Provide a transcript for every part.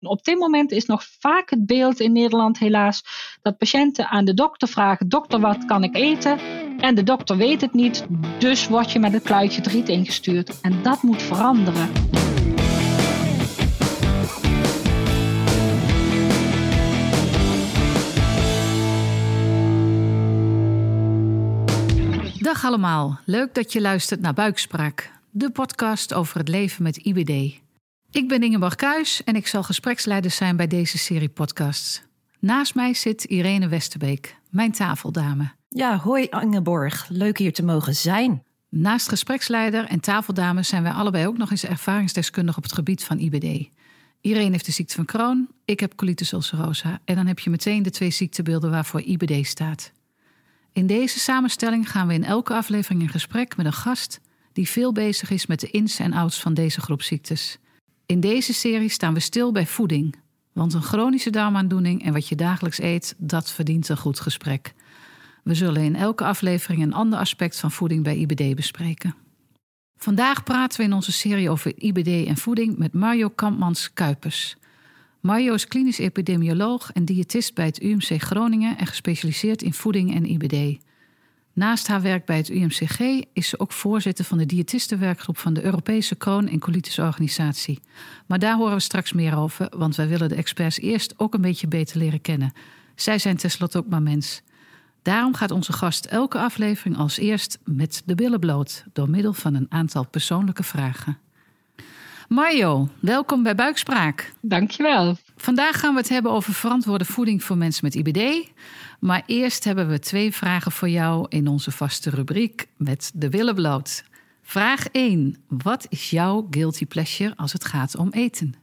op dit moment is nog vaak het beeld in Nederland helaas dat patiënten aan de dokter vragen: dokter, wat kan ik eten? En de dokter weet het niet, dus word je met het kluitje het riet ingestuurd. En dat moet veranderen. Dag allemaal, leuk dat je luistert naar Buikspraak, de podcast over het leven met IBD. Ik ben Ingeborg Kuis en ik zal gespreksleider zijn bij deze serie podcasts. Naast mij zit Irene Westerbeek, mijn tafeldame. Ja, hoi Ingeborg, leuk hier te mogen zijn. Naast gespreksleider en tafeldame zijn wij allebei ook nog eens ervaringsdeskundig op het gebied van IBD. Irene heeft de ziekte van Crohn, ik heb colitis ulcerosa en dan heb je meteen de twee ziektebeelden waarvoor IBD staat. In deze samenstelling gaan we in elke aflevering in gesprek met een gast die veel bezig is met de ins en outs van deze groep ziektes. In deze serie staan we stil bij voeding, want een chronische darmaandoening en wat je dagelijks eet, dat verdient een goed gesprek. We zullen in elke aflevering een ander aspect van voeding bij IBD bespreken. Vandaag praten we in onze serie over IBD en voeding met Mario Kampmans-Kuipers. Mario is klinisch epidemioloog en diëtist bij het UMC Groningen en gespecialiseerd in voeding en IBD. Naast haar werk bij het UMCG is ze ook voorzitter van de diëtistenwerkgroep van de Europese Kroon- en Colitis-organisatie. Maar daar horen we straks meer over, want wij willen de experts eerst ook een beetje beter leren kennen. Zij zijn tenslotte ook maar mens. Daarom gaat onze gast elke aflevering als eerst met de billen bloot, door middel van een aantal persoonlijke vragen. Mario, welkom bij Buikspraak. Dankjewel. Vandaag gaan we het hebben over verantwoorde voeding voor mensen met IBD. Maar eerst hebben we twee vragen voor jou in onze vaste rubriek met de billen bloot. Vraag 1. Wat is jouw guilty pleasure als het gaat om eten?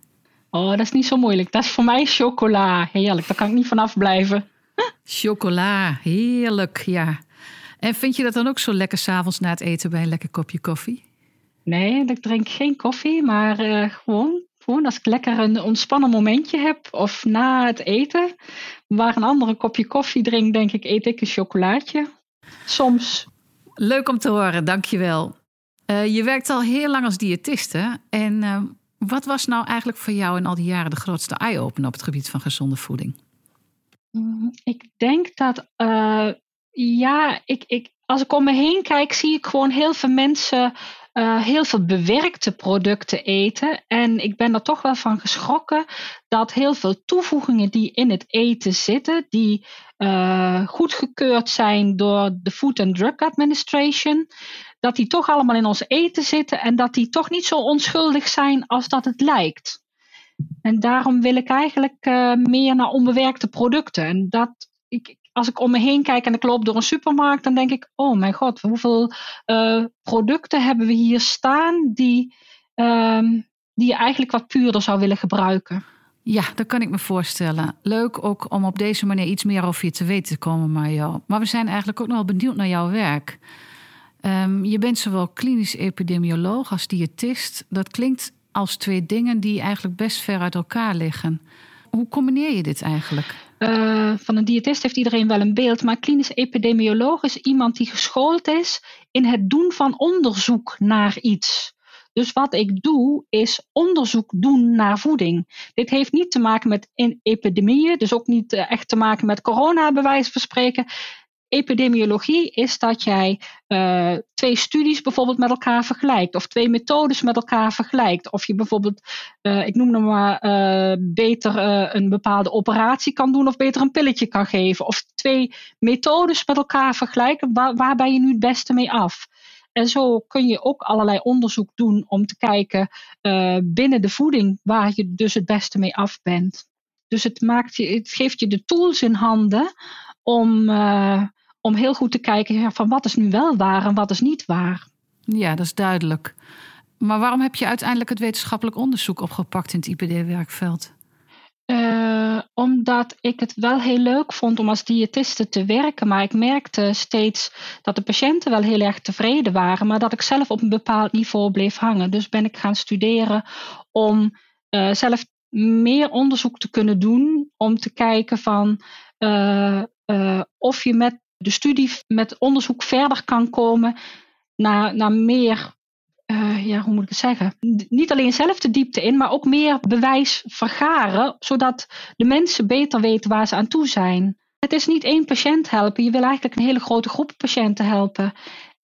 Oh, dat is niet zo moeilijk. Dat is voor mij chocola. Heerlijk, daar kan ik niet vanaf blijven. Chocola, heerlijk, ja. En vind je dat dan ook zo lekker s'avonds na het eten bij een lekker kopje koffie? Nee, ik drink geen koffie, maar uh, gewoon, gewoon als ik lekker een ontspannen momentje heb of na het eten, waar een andere kopje koffie drink, denk ik, eet ik een chocolaatje. Soms. Leuk om te horen, dankjewel. Uh, je werkt al heel lang als diëtiste. En uh, wat was nou eigenlijk voor jou in al die jaren de grootste eye-opener op het gebied van gezonde voeding? Mm, ik denk dat, ja, ik, ik, als ik om me heen kijk, zie ik gewoon heel veel mensen uh, heel veel bewerkte producten eten. En ik ben er toch wel van geschrokken dat heel veel toevoegingen die in het eten zitten, die uh, goedgekeurd zijn door de Food and Drug Administration, dat die toch allemaal in ons eten zitten en dat die toch niet zo onschuldig zijn als dat het lijkt. En daarom wil ik eigenlijk uh, meer naar onbewerkte producten. En dat, ik, als ik om me heen kijk en ik loop door een supermarkt, dan denk ik: oh mijn god, hoeveel uh, producten hebben we hier staan die, uh, die je eigenlijk wat puurder zou willen gebruiken? Ja, dat kan ik me voorstellen. Leuk ook om op deze manier iets meer over je te weten te komen, Mario. Maar we zijn eigenlijk ook nog wel benieuwd naar jouw werk. Um, je bent zowel klinisch epidemioloog als diëtist. Dat klinkt als twee dingen die eigenlijk best ver uit elkaar liggen. Hoe combineer je dit eigenlijk? Uh, van een diëtist heeft iedereen wel een beeld, maar klinisch epidemioloog is iemand die geschoold is in het doen van onderzoek naar iets. Dus wat ik doe, is onderzoek doen naar voeding. Dit heeft niet te maken met epidemieën, dus ook niet uh, echt te maken met corona, bij wijze van spreken. Epidemiologie is dat jij uh, twee studies bijvoorbeeld met elkaar vergelijkt, of twee methodes met elkaar vergelijkt. Of je bijvoorbeeld, uh, ik noem nog maar, uh, beter een bepaalde operatie kan doen, of beter een pilletje kan geven. Of twee methodes met elkaar vergelijken, waar, ben je nu het beste mee af? En zo kun je ook allerlei onderzoek doen om te kijken binnen de voeding waar je dus het beste mee af bent. Dus het, maakt je, het geeft je de tools in handen om, om heel goed te kijken van wat is nu wel waar en wat is niet waar. Ja, dat is duidelijk. Maar waarom heb je uiteindelijk het wetenschappelijk onderzoek opgepakt in het IPD-werkveld? Uh, omdat ik het wel heel leuk vond om als diëtiste te werken, maar ik merkte steeds dat de patiënten wel heel erg tevreden waren, maar dat ik zelf op een bepaald niveau bleef hangen. Dus ben ik gaan studeren om uh, zelf meer onderzoek te kunnen doen, om te kijken van uh, of je met de studie, met onderzoek verder kan komen naar, naar meer, uh, ja, hoe moet ik het zeggen? Niet alleen zelf de diepte in, maar ook meer bewijs vergaren, zodat de mensen beter weten waar ze aan toe zijn. Het is niet één patiënt helpen, je wil eigenlijk een hele grote groep patiënten helpen.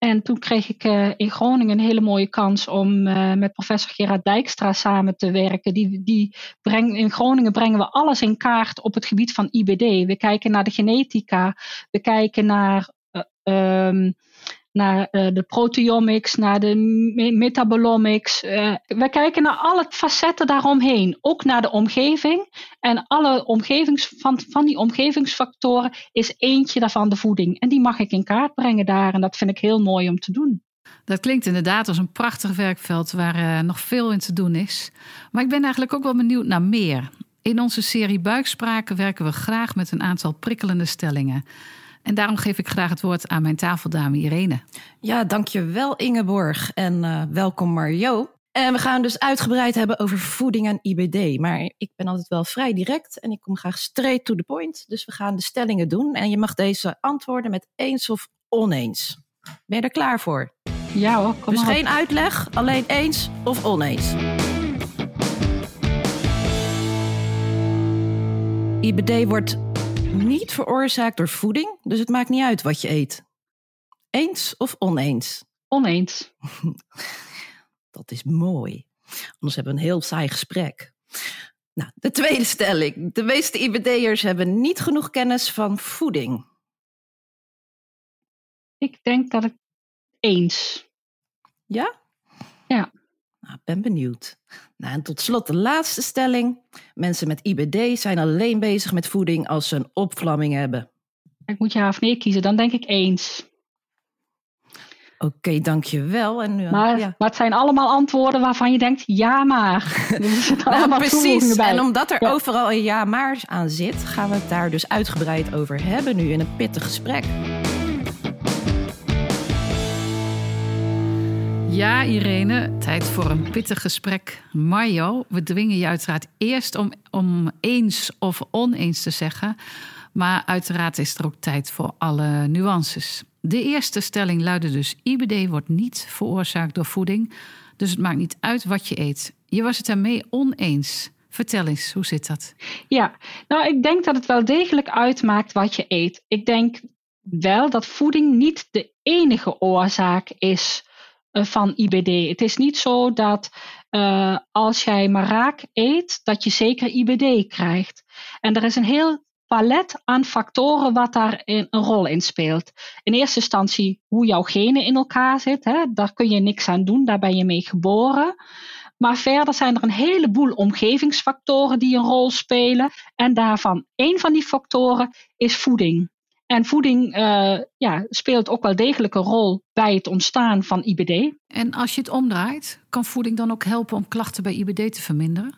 En toen kreeg ik uh, in Groningen een hele mooie kans om uh, met professor Gerard Dijkstra samen te werken. Die, die in Groningen brengen we alles in kaart op het gebied van IBD. We kijken naar de genetica, we kijken naar uh, um, naar uh, de proteomics, naar de metabolomics. Uh, we kijken naar alle facetten daaromheen, ook naar de omgeving. En alle omgevings, van, van die omgevingsfactoren is eentje daarvan de voeding. En die mag ik in kaart brengen daar. En dat vind ik heel mooi om te doen. Dat klinkt inderdaad als een prachtig werkveld waar uh, nog veel in te doen is. Maar ik ben eigenlijk ook wel benieuwd naar meer. In onze serie Buikspraken werken we graag met een aantal prikkelende stellingen. En daarom geef ik graag het woord aan mijn tafeldame Irene. Ja, dankjewel Ingeborg en uh, welkom Mario. En we gaan dus uitgebreid hebben over voeding en IBD. Maar ik ben altijd wel vrij direct en ik kom graag straight to the point. Dus we gaan de stellingen doen en je mag deze antwoorden met eens of oneens. Ben je er klaar voor? Ja hoor, kom Dus maar op. geen uitleg, alleen eens of oneens. IBD wordt niet veroorzaakt door voeding, dus het maakt niet uit wat je eet. Eens of oneens? Oneens. Dat is mooi. Anders hebben we een heel saai gesprek. Nou, de tweede stelling. De meeste IBD'ers hebben niet genoeg kennis van voeding. Ik denk dat ik eens. Ja? Ja. Nou, ben benieuwd. Nou, en tot slot de laatste stelling. Mensen met IBD zijn alleen bezig met voeding als ze een opvlamming hebben. Ik moet ja of nee kiezen, dan denk ik eens. Oké, okay, dankjewel. En nu, maar, ja. maar het zijn allemaal antwoorden waarvan je denkt, ja maar. Nou, precies. En omdat er Ja. overal een ja maar aan zit, gaan we het daar dus uitgebreid over hebben nu in een pittig gesprek. Ja, Irene, tijd voor een pittig gesprek. Mario, we dwingen je uiteraard eerst om, om eens of oneens te zeggen. Maar uiteraard is er ook tijd voor alle nuances. De eerste stelling luidde dus: IBD wordt niet veroorzaakt door voeding. Dus het maakt niet uit wat je eet. Je was het daarmee oneens. Vertel eens, hoe zit dat? Ja, nou ik denk dat het wel degelijk uitmaakt wat je eet. Ik denk wel dat voeding niet de enige oorzaak is van IBD. Het is niet zo dat uh, als jij maar raak eet, dat je zeker IBD krijgt. En er is een heel palet aan factoren wat daar een rol in speelt. In eerste instantie hoe jouw genen in elkaar zitten. Daar kun je niks aan doen, daar ben je mee geboren. Maar verder zijn er een heleboel omgevingsfactoren die een rol spelen. En daarvan, een van die factoren is voeding. En voeding uh, ja, speelt ook wel degelijk een rol bij het ontstaan van IBD. En als je het omdraait, kan voeding dan ook helpen om klachten bij IBD te verminderen?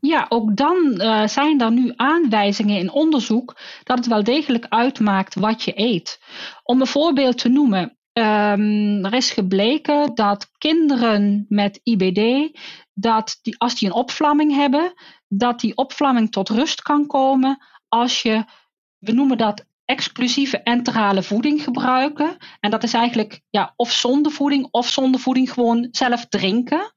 Ja, ook dan uh, zijn er nu aanwijzingen in onderzoek dat het wel degelijk uitmaakt wat je eet. Om een voorbeeld te noemen, um, er is gebleken dat kinderen met IBD, dat die, als die een opvlamming hebben, dat die opvlamming tot rust kan komen als je, we noemen dat exclusieve enterale voeding gebruiken. En dat is eigenlijk ja, of zonder voeding of zonder voeding gewoon zelf drinken.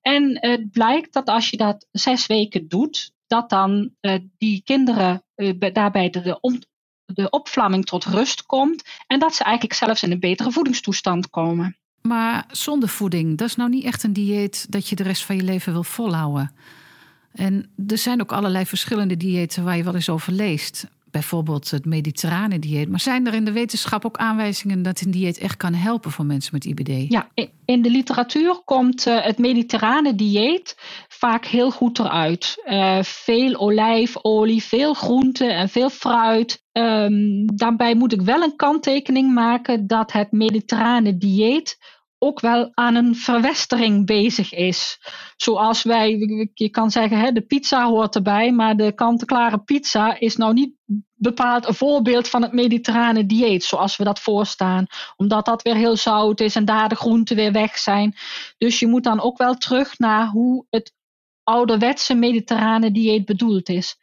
En het blijkt dat als je dat zes weken doet, dat dan uh, die kinderen uh, daarbij de, de, de opvlamming tot rust komt. En dat ze eigenlijk zelfs in een betere voedingstoestand komen. Maar zonder voeding, dat is nou niet echt een dieet dat je de rest van je leven wil volhouden. En er zijn ook allerlei verschillende diëten waar je wel eens over leest bijvoorbeeld het mediterrane dieet. Maar zijn er in de wetenschap ook aanwijzingen dat een dieet echt kan helpen voor mensen met IBD? Ja, in de literatuur komt uh, het mediterrane dieet vaak heel goed eruit. Uh, veel olijfolie, veel groenten en veel fruit. Um, daarbij moet ik wel een kanttekening maken dat het mediterrane dieet ook wel aan een verwestering bezig is. Zoals wij, je kan zeggen, hè, de pizza hoort erbij, maar de kant-en-klare pizza is nou niet bepaald een voorbeeld van het mediterrane dieet, zoals we dat voorstaan. Omdat dat weer heel zout is en daar de groenten weer weg zijn. Dus je moet dan ook wel terug naar hoe het ouderwetse mediterrane dieet bedoeld is.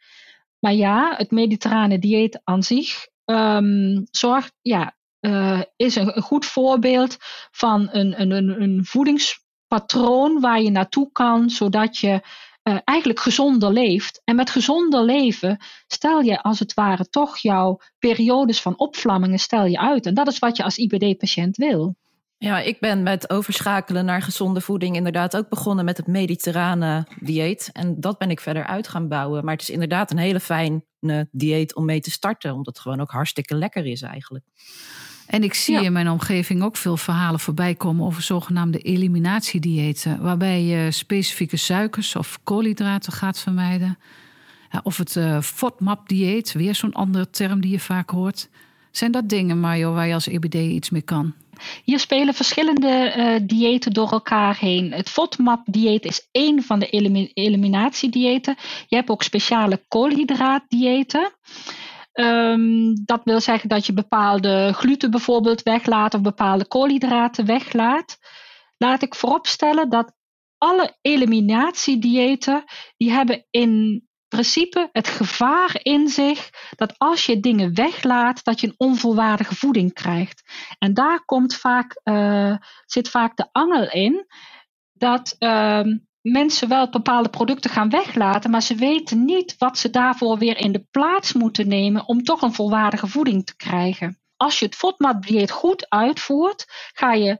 Maar ja, het mediterrane dieet aan zich um, zorgt, ja, uh, is een, goed voorbeeld van een, een, een voedings patroon waar je naartoe kan, zodat je uh, eigenlijk gezonder leeft. En met gezonder leven stel je als het ware toch jouw periodes van opvlammingen stel je uit. En dat is wat je als IBD-patiënt wil. Ja, ik ben met overschakelen naar gezonde voeding inderdaad ook begonnen met het mediterrane dieet. En dat ben ik verder uit gaan bouwen. Maar het is inderdaad een hele fijne dieet om mee te starten, omdat het gewoon ook hartstikke lekker is eigenlijk. En ik zie in mijn omgeving ook veel verhalen voorbij komen over zogenaamde eliminatiediëten, waarbij je specifieke suikers of koolhydraten gaat vermijden. Of het uh, FODMAP-dieet, weer zo'n andere term die je vaak hoort. Zijn dat dingen, Mario, waar je als EBD iets mee kan? Hier spelen verschillende uh, diëten door elkaar heen. Het FODMAP-dieet is één van de elim eliminatiediëten. Je hebt ook speciale koolhydraatdiëten. Um, dat wil zeggen dat je bepaalde gluten bijvoorbeeld weglaat of bepaalde koolhydraten weglaat. Laat ik vooropstellen dat alle eliminatiediëten die hebben in principe het gevaar in zich dat als je dingen weglaat, dat je een onvolwaardige voeding krijgt. En daar komt vaak, uh, zit vaak de angel in dat uh, mensen wel bepaalde producten gaan weglaten, maar ze weten niet wat ze daarvoor weer in de plaats moeten nemen om toch een volwaardige voeding te krijgen. Als je het FODMAP-dieet goed uitvoert, ga je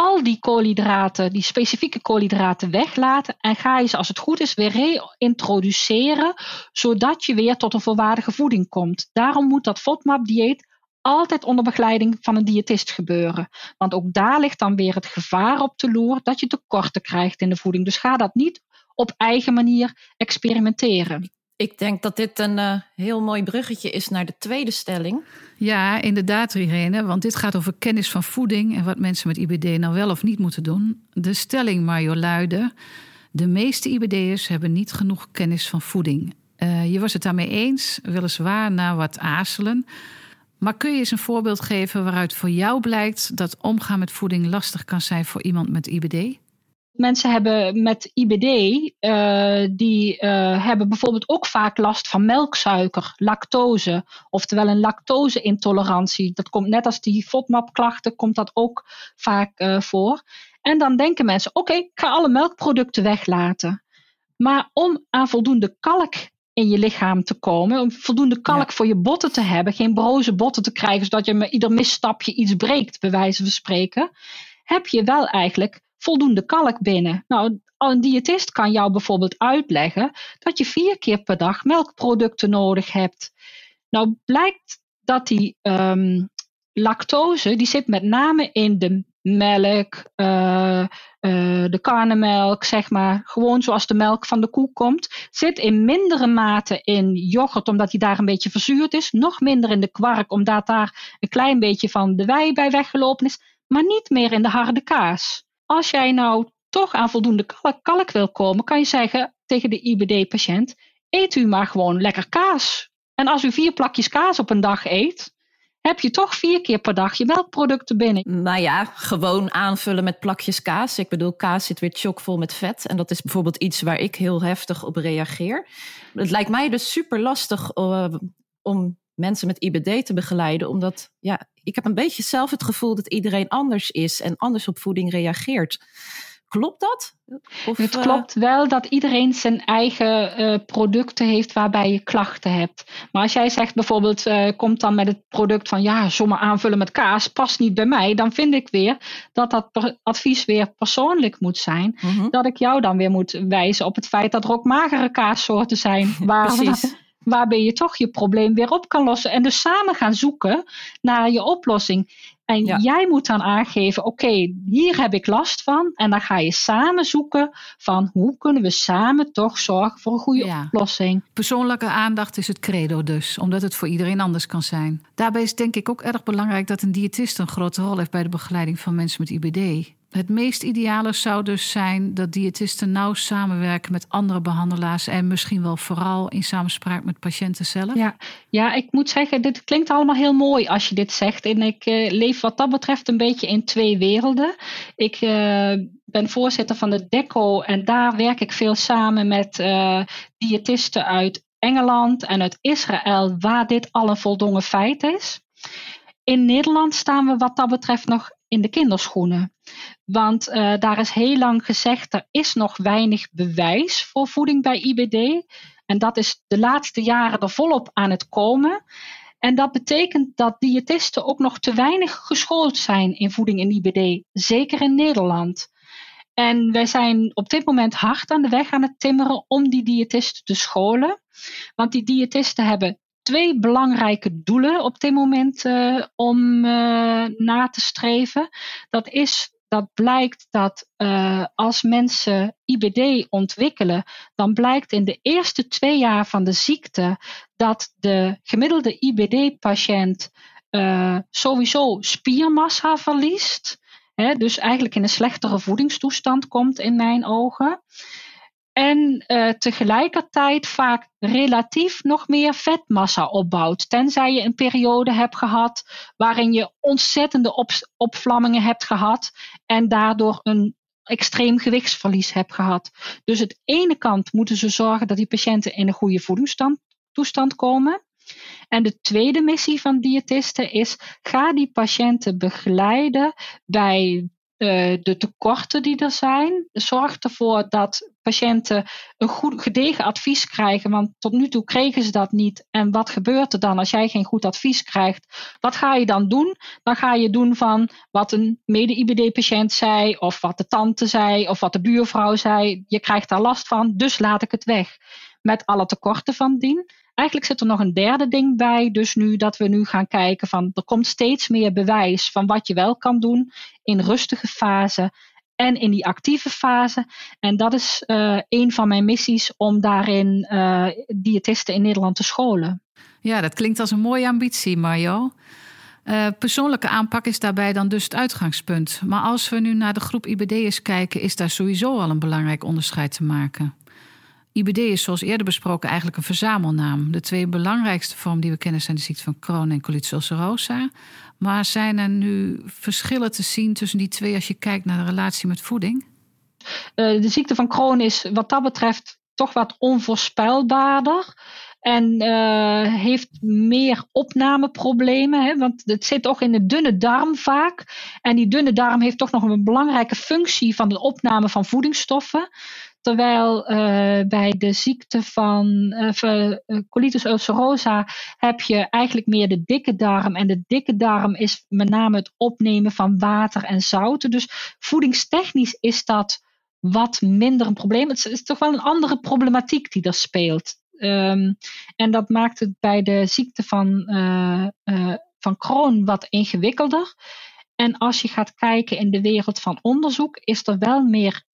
al die koolhydraten, die specifieke koolhydraten weglaten en ga je ze als het goed is weer reintroduceren, zodat je weer tot een volwaardige voeding komt. Daarom moet dat FODMAP-dieet altijd onder begeleiding van een diëtist gebeuren. Want ook daar ligt dan weer het gevaar op de loer dat je tekorten krijgt in de voeding. Dus ga dat niet op eigen manier experimenteren. Ik denk dat dit een uh, heel mooi bruggetje is naar de tweede stelling. Ja, inderdaad, Irene. Want dit gaat over kennis van voeding en wat mensen met IBD nou wel of niet moeten doen. De stelling, Mario, luidde: De meeste IBD'ers hebben niet genoeg kennis van voeding. Uh, je was het daarmee eens, weliswaar na wat aarzelen. Maar kun je eens een voorbeeld geven waaruit voor jou blijkt dat omgaan met voeding lastig kan zijn voor iemand met IBD? Mensen hebben met IBD, uh, eh, die uh, hebben bijvoorbeeld ook vaak last van melksuiker, lactose, oftewel een lactose-intolerantie. Dat komt net als die FODMAP-klachten, komt dat ook vaak uh, voor. En dan denken mensen: oké, okay, ik ga alle melkproducten weglaten. Maar om aan voldoende kalk in je lichaam te komen. Om voldoende kalk voor je botten te hebben. Geen broze botten te krijgen, zodat je met ieder misstapje iets breekt, bij wijze van spreken. Heb je wel eigenlijk voldoende kalk binnen. Nou, een diëtist kan jou bijvoorbeeld uitleggen dat je vier keer per dag melkproducten nodig hebt. Nou, blijkt dat die um, lactose, die zit met name in de melk, uh, uh, de karnemelk, zeg maar, gewoon zoals de melk van de koe komt, zit in mindere mate in yoghurt, omdat die daar een beetje verzuurd is, nog minder in de kwark, omdat daar een klein beetje van de wei bij weggelopen is, maar niet meer in de harde kaas. Als jij nou toch aan voldoende kalk, kalk wil komen, kan je zeggen tegen de IBD-patiënt: eet u maar gewoon lekker kaas. En als u vier plakjes kaas op een dag eet, heb je toch vier keer per dag je melkproducten binnen. Nou ja, gewoon aanvullen met plakjes kaas. Ik bedoel, kaas zit weer chockvol met vet. En dat is bijvoorbeeld iets waar ik heel heftig op reageer. Het lijkt mij dus super lastig uh, om mensen met IBD te begeleiden. Omdat ja, ik heb een beetje zelf het gevoel dat iedereen anders is en anders op voeding reageert. Klopt dat? Of, het eh, klopt wel dat iedereen zijn eigen uh, producten heeft waarbij je klachten hebt. Maar als jij zegt bijvoorbeeld, uh, komt dan met het product van ja, zomaar aanvullen met kaas, past niet bij mij, dan vind ik weer dat dat advies weer persoonlijk moet zijn. Mhm. Dat ik jou dan weer moet wijzen op het feit dat er ook magere kaassoorten zijn. Waar, waarbij je toch je probleem weer op kan lossen. En dus samen gaan zoeken naar je oplossing. En jij moet dan aangeven, oké, hier heb ik last van. En dan ga je samen zoeken van hoe kunnen we samen toch zorgen voor een goede oplossing. Persoonlijke aandacht is het credo dus, omdat het voor iedereen anders kan zijn. Daarbij is denk ik ook erg belangrijk dat een diëtist een grote rol heeft bij de begeleiding van mensen met IBD. Het meest ideale zou dus zijn dat diëtisten nauw samenwerken met andere behandelaars en misschien wel vooral in samenspraak met patiënten zelf. Ja, ja ik moet zeggen, dit klinkt allemaal heel mooi als je dit zegt. En ik uh, leef wat dat betreft een beetje in twee werelden. Ik uh, ben voorzitter van de DECO en daar werk ik veel samen met uh, diëtisten uit Engeland en uit Israël, waar dit al een voldongen feit is. In Nederland staan we wat dat betreft nog in de kinderschoenen. Want uh, daar is heel lang gezegd, er is nog weinig bewijs voor voeding bij IBD. En dat is de laatste jaren er volop aan het komen. En dat betekent dat diëtisten ook nog te weinig geschoold zijn in voeding en IBD, zeker in Nederland. En wij zijn op dit moment hard aan de weg aan het timmeren om die diëtisten te scholen. Want die diëtisten hebben twee belangrijke doelen op dit moment uh, om uh, na te streven. Dat is dat blijkt dat uh, als mensen IBD ontwikkelen, dan blijkt in de eerste twee jaar van de ziekte dat de gemiddelde IBD-patiënt sowieso spiermassa verliest. Hè, dus eigenlijk in een slechtere voedingstoestand komt in mijn ogen. En uh, tegelijkertijd vaak relatief nog meer vetmassa opbouwt. Tenzij je een periode hebt gehad waarin je ontzettende op, opvlammingen hebt gehad en daardoor een extreem gewichtsverlies hebt gehad. Dus aan de ene kant moeten ze zorgen dat die patiënten in een goede voedingstoestand komen. En de tweede missie van diëtisten is: ga die patiënten begeleiden bij uh, de tekorten die er zijn. Zorg ervoor dat patiënten een goed gedegen advies krijgen, want tot nu toe kregen ze dat niet. En wat gebeurt er dan als jij geen goed advies krijgt? Wat ga je dan doen? Dan ga je doen van wat een mede-IBD-patiënt zei, of wat de tante zei, of wat de buurvrouw zei. Je krijgt daar last van, dus laat ik het weg. Met alle tekorten van dien. Eigenlijk zit er nog een derde ding bij. Dus nu dat we nu gaan kijken van er komt steeds meer bewijs van wat je wel kan doen in rustige fase en in die actieve fase. En dat is uh, een van mijn missies om daarin uh, diëtisten in Nederland te scholen. Ja, dat klinkt als een mooie ambitie, Mario. Uh, persoonlijke aanpak is daarbij dan dus het uitgangspunt. Maar als we nu naar de groep IBD'ers kijken, is daar sowieso al een belangrijk onderscheid te maken. IBD is zoals eerder besproken eigenlijk een verzamelnaam. De twee belangrijkste vormen die we kennen zijn de ziekte van Crohn en colitis ulcerosa. Maar zijn er nu verschillen te zien tussen die twee als je kijkt naar de relatie met voeding? Uh, de ziekte van Crohn is wat dat betreft toch wat onvoorspelbaarder. En uh, heeft meer opnameproblemen. Hè, want het zit toch in de dunne darm vaak. En die dunne darm heeft toch nog een belangrijke functie van de opname van voedingsstoffen. Terwijl uh, bij de ziekte van uh, colitis ulcerosa heb je eigenlijk meer de dikke darm. En de dikke darm is met name het opnemen van water en zouten. Dus voedingstechnisch is dat wat minder een probleem. Het is toch wel een andere problematiek die er speelt. Um, en dat maakt het bij de ziekte van, uh, van Crohn wat ingewikkelder. En als je gaat kijken in de wereld van onderzoek, is er wel meer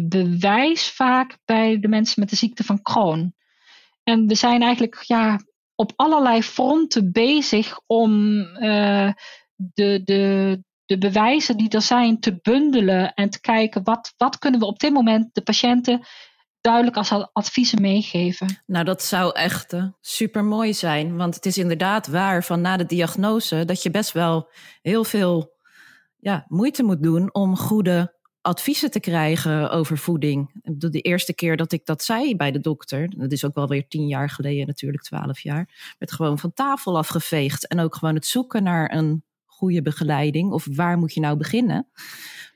bewijs vaak bij de mensen met de ziekte van Crohn. En we zijn eigenlijk ja, op allerlei fronten bezig om de, de, de bewijzen die er zijn te bundelen en te kijken wat, wat kunnen we op dit moment de patiënten duidelijk als adviezen meegeven. Nou, dat zou echt uh, super mooi zijn. Want het is inderdaad waar van na de diagnose dat je best wel heel veel ja, moeite moet doen om goede adviezen te krijgen over voeding. De eerste keer dat ik dat zei bij de dokter, dat is ook wel weer tien jaar geleden, natuurlijk twaalf jaar, werd gewoon van tafel afgeveegd. En ook gewoon het zoeken naar een goede begeleiding of waar moet je nou beginnen?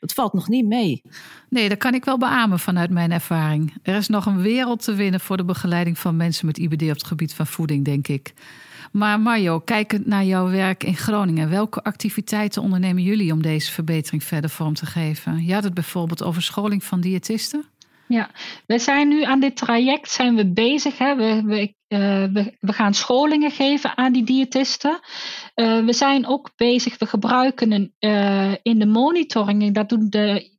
Dat valt nog niet mee. Nee, dat kan ik wel beamen vanuit mijn ervaring. Er is nog een wereld te winnen voor de begeleiding van mensen met IBD op het gebied van voeding, denk ik. Maar Mario, kijkend naar jouw werk in Groningen, welke activiteiten ondernemen jullie om deze verbetering verder vorm te geven? Je had het bijvoorbeeld over scholing van diëtisten. Ja, we zijn nu aan dit traject zijn we bezig. Hè. We, we, uh, we, we, gaan scholingen geven aan die diëtisten. Uh, we zijn ook bezig, we gebruiken een, uh, in de monitoring, dat doen de,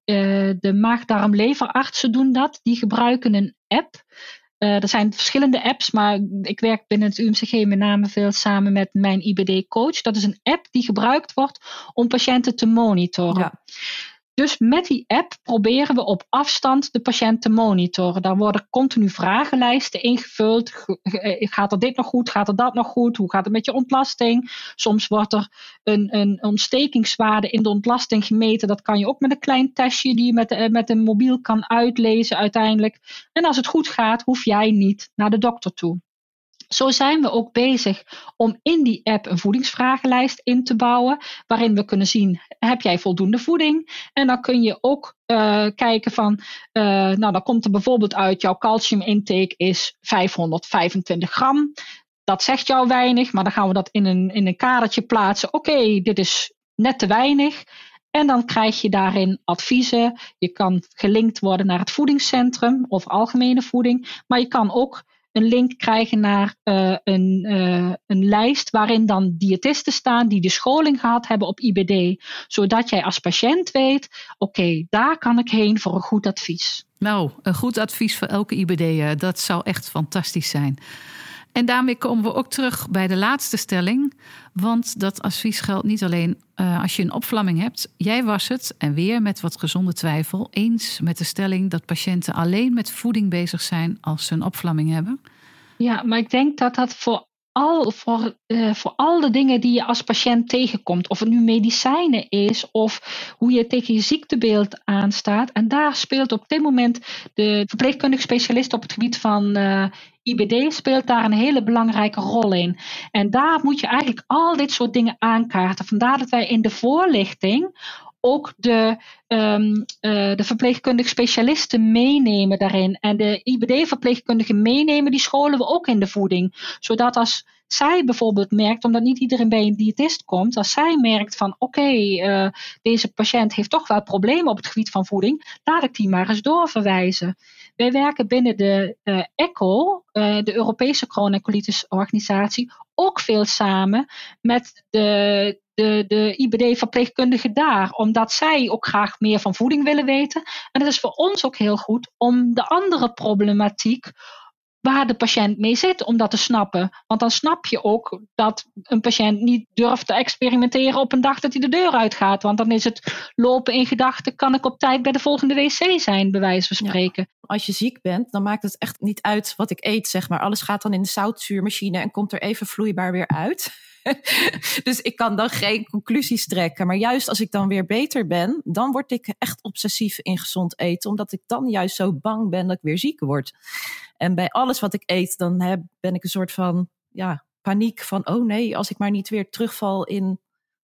de maag-darm-leverartsen doen dat. Die gebruiken een app. Er zijn verschillende apps, maar ik werk binnen het UMCG met name veel samen met mijn IBD-coach. Dat is een app die gebruikt wordt om patiënten te monitoren. Dus met die app proberen we op afstand de patiënt te monitoren. Daar worden continu vragenlijsten ingevuld. Eh, gaat er dit nog goed? Gaat er dat nog goed? Hoe gaat het met je ontlasting? Soms wordt er een, een ontstekingswaarde in de ontlasting gemeten. Dat kan je ook met een klein testje die je met, eh, met een mobiel kan uitlezen uiteindelijk. En als het goed gaat, hoef jij niet naar de dokter toe. Zo zijn we ook bezig om in die app een voedingsvragenlijst in te bouwen, waarin we kunnen zien: heb jij voldoende voeding? En dan kun je ook uh, kijken van, uh, nou dan komt er bijvoorbeeld uit, jouw calciumintake is 525 gram. Dat zegt jou weinig, maar dan gaan we dat in een, in een kadertje plaatsen. Oké, dit is net te weinig. En dan krijg je daarin adviezen. Je kan gelinkt worden naar het voedingscentrum of algemene voeding. Maar je kan ook een link krijgen naar uh, een, uh, een lijst waarin dan diëtisten staan die de scholing gehad hebben op IBD. Zodat jij als patiënt weet, oké, daar kan ik heen voor een goed advies. Nou, een goed advies voor elke IBD, dat zou echt fantastisch zijn. En daarmee komen we ook terug bij de laatste stelling. Want dat advies geldt niet alleen uh, als je een opvlamming hebt. Jij was het, en weer met wat gezonde twijfel, eens met de stelling dat patiënten alleen met voeding bezig zijn als ze een opvlamming hebben. Ja, maar ik denk dat dat voor al, voor, uh, voor al de dingen die je als patiënt tegenkomt, of het nu medicijnen is of hoe je tegen je ziektebeeld aanstaat. En daar speelt op dit moment de verpleegkundig specialist op het gebied van uh, IBD speelt daar een hele belangrijke rol in. En daar moet je eigenlijk al dit soort dingen aankaarten. Vandaar dat wij in de voorlichting ook de, um, de verpleegkundige specialisten meenemen daarin. En de IBD-verpleegkundigen meenemen, die scholen we ook in de voeding. Zodat als zij bijvoorbeeld merkt, omdat niet iedereen bij een diëtist komt, als zij merkt van oké, uh, deze patiënt heeft toch wel problemen op het gebied van voeding, laat ik die maar eens doorverwijzen. Wij werken binnen de uh, ECHO, de Europese Chronic Organisatie, ook veel samen met de, de, de IBD-verpleegkundigen daar, omdat zij ook graag meer van voeding willen weten. En het is voor ons ook heel goed om de andere problematiek waar de patiënt mee zit om dat te snappen. Want dan snap je ook dat een patiënt niet durft te experimenteren op een dag dat hij de deur uitgaat. Want dan is het lopen in gedachten, kan ik op tijd bij de volgende wc zijn, bij wijze van spreken. als je ziek bent, dan maakt het echt niet uit wat ik eet, zeg maar. Alles gaat dan in de zoutzuurmachine en komt er even vloeibaar weer uit. dus ik kan dan geen conclusies trekken. Maar juist als ik dan weer beter ben, dan word ik echt obsessief in gezond eten. Omdat ik dan juist zo bang ben dat ik weer ziek word. En bij alles wat ik eet, dan heb, ben ik een soort van ja, paniek van, oh nee, als ik maar niet weer terugval in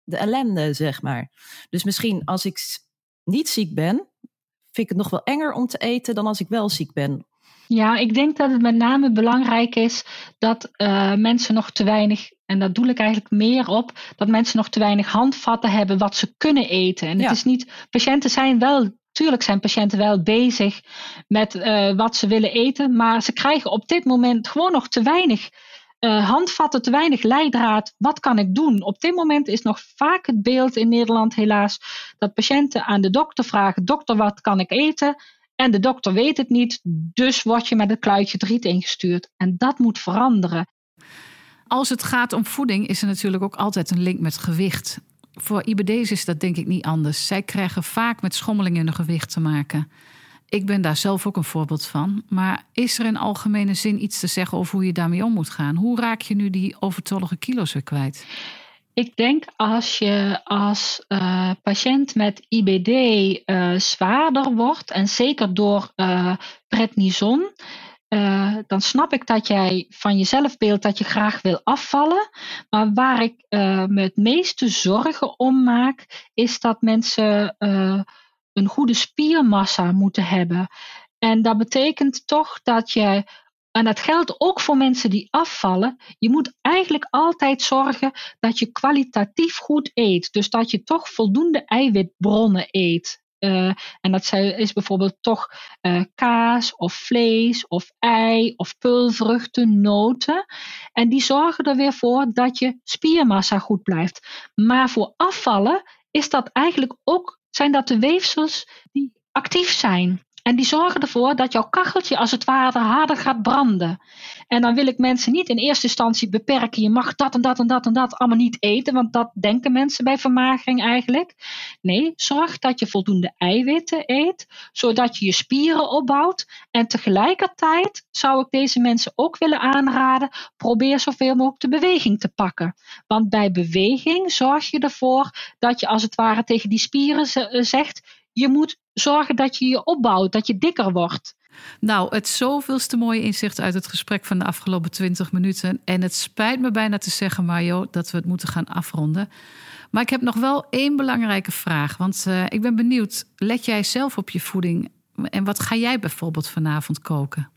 de ellende, zeg maar. Dus misschien als ik niet ziek ben, vind ik het nog wel enger om te eten dan als ik wel ziek ben. Ja, ik denk dat het met name belangrijk is dat uh, mensen nog te weinig, en dat doe ik eigenlijk meer op, dat mensen nog te weinig handvatten hebben wat ze kunnen eten. En ja. het is niet, patiënten zijn wel Tuurlijk zijn patiënten wel bezig met uh, wat ze willen eten, maar ze krijgen op dit moment gewoon nog te weinig uh, handvatten, te weinig leidraad. Wat kan ik doen? Op dit moment is nog vaak het beeld in Nederland helaas dat patiënten aan de dokter vragen: dokter, wat kan ik eten? En de dokter weet het niet, dus word je met een kluitje driet ingestuurd. En dat moet veranderen. Als het gaat om voeding is er natuurlijk ook altijd een link met gewicht. Voor IBD's is dat denk ik niet anders. Zij krijgen vaak met schommelingen in hun gewicht te maken. Ik ben daar zelf ook een voorbeeld van. Maar is er in algemene zin iets te zeggen over hoe je daarmee om moet gaan? Hoe raak je nu die overtollige kilo's weer kwijt? Ik denk als je als uh, patiënt met IBD uh, zwaarder wordt, en zeker door uh, prednison, dan snap ik dat jij van jezelf beeldt dat je graag wil afvallen. Maar waar ik me het meeste zorgen om maak, is dat mensen een goede spiermassa moeten hebben. En dat betekent toch dat je, en dat geldt ook voor mensen die afvallen, je moet eigenlijk altijd zorgen dat je kwalitatief goed eet. Dus dat je toch voldoende eiwitbronnen eet. Uh, en dat is bijvoorbeeld toch uh, kaas of vlees of ei of pulvruchten, noten. En die zorgen er weer voor dat je spiermassa goed blijft. Maar voor afvallen is dat eigenlijk ook, zijn dat de weefsels die actief zijn. En die zorgen ervoor dat jouw kacheltje als het ware harder gaat branden. En dan wil ik mensen niet in eerste instantie beperken. Je mag dat en dat en dat en dat allemaal niet eten, want dat denken mensen bij vermagering eigenlijk. Nee, zorg dat je voldoende eiwitten eet, zodat je je spieren opbouwt. En tegelijkertijd zou ik deze mensen ook willen aanraden: probeer zoveel mogelijk de beweging te pakken. Want bij beweging zorg je ervoor dat je als het ware tegen die spieren zegt: Je moet zorgen dat je je opbouwt, dat je dikker wordt. Nou, het zoveelste mooie inzicht uit het gesprek van de afgelopen 20 minuten. En het spijt me bijna te zeggen, Mario, dat we het moeten gaan afronden. Maar ik heb nog wel één belangrijke vraag. Want uh, ik ben benieuwd, let jij zelf op je voeding? En wat ga jij bijvoorbeeld vanavond koken?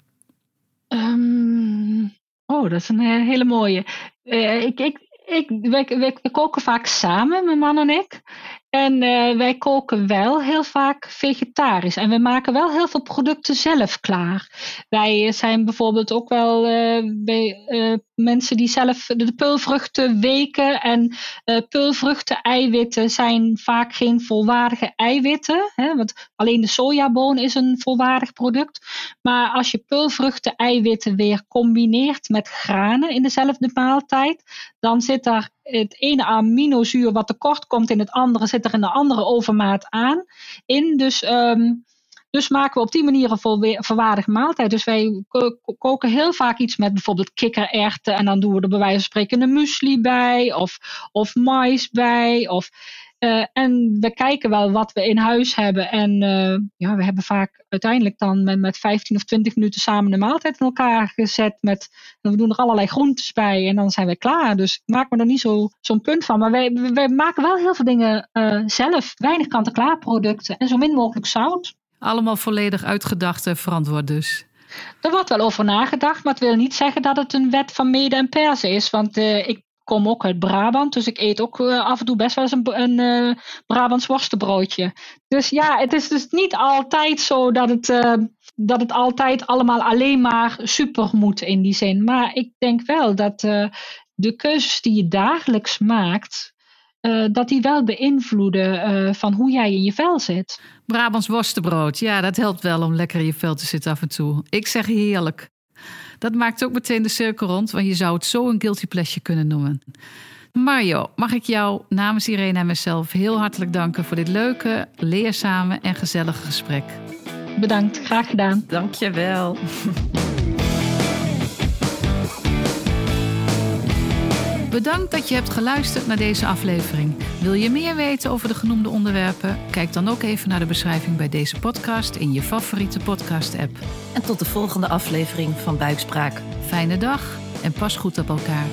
Um, oh, dat is een hele mooie. Uh, ik, ik, ik, we koken vaak samen, mijn man en ik. En uh, wij koken wel heel vaak vegetarisch. En we maken wel heel veel producten zelf klaar. Wij zijn bijvoorbeeld ook wel uh, bij, mensen die zelf de peulvruchten weken. En peulvruchten, eiwitten zijn vaak geen volwaardige eiwitten. Hè, want alleen de sojaboon is een volwaardig product. Maar als je peulvruchten, eiwitten weer combineert met granen in dezelfde maaltijd. Dan zit daar het ene aminozuur wat tekort komt in het andere zit er in de andere overmaat aan in. Dus, um, dus maken we op die manier een volwaardige maaltijd. Dus wij koken heel vaak iets met bijvoorbeeld kikkererwten en dan doen we er bij wijze van spreken een muesli bij of, of mais bij. Of, uh, en we kijken wel wat we in huis hebben. En uh, ja, we hebben vaak uiteindelijk dan met, met 15 of 20 minuten samen de maaltijd in elkaar gezet. Met, we doen er allerlei groentes bij en dan zijn we klaar. Dus ik maak me er niet zo, zo'n punt van. Maar wij, wij maken wel heel veel dingen uh, zelf. Weinig kant-en-klaar producten en zo min mogelijk zout. Allemaal volledig uitgedacht en verantwoord dus. Er wordt wel over nagedacht, maar het wil niet zeggen dat het een wet van mede en persen is. Want uh, ik kom ook uit Brabant, dus ik eet ook uh, af en toe best wel eens een, een uh, Brabants worstenbroodje. Dus ja, het is dus niet altijd zo dat het, uh, dat het altijd allemaal alleen maar super moet in die zin. Maar ik denk wel dat de keuzes die je dagelijks maakt, dat die wel beïnvloeden van hoe jij in je vel zit. Brabants worstenbrood, ja, dat helpt wel om lekker in je vel te zitten af en toe. Ik zeg heerlijk. Dat maakt ook meteen de cirkel rond, want je zou het zo een guilty pleasure kunnen noemen. Mario, mag ik jou namens Irene en mezelf heel hartelijk danken voor dit leuke, leerzame en gezellige gesprek. Bedankt, graag gedaan. Dankjewel. Bedankt dat je hebt geluisterd naar deze aflevering. Wil je meer weten over de genoemde onderwerpen? Kijk dan ook even naar de beschrijving bij deze podcast in je favoriete podcast-app. En tot de volgende aflevering van Buikspraak. Fijne dag en pas goed op elkaar.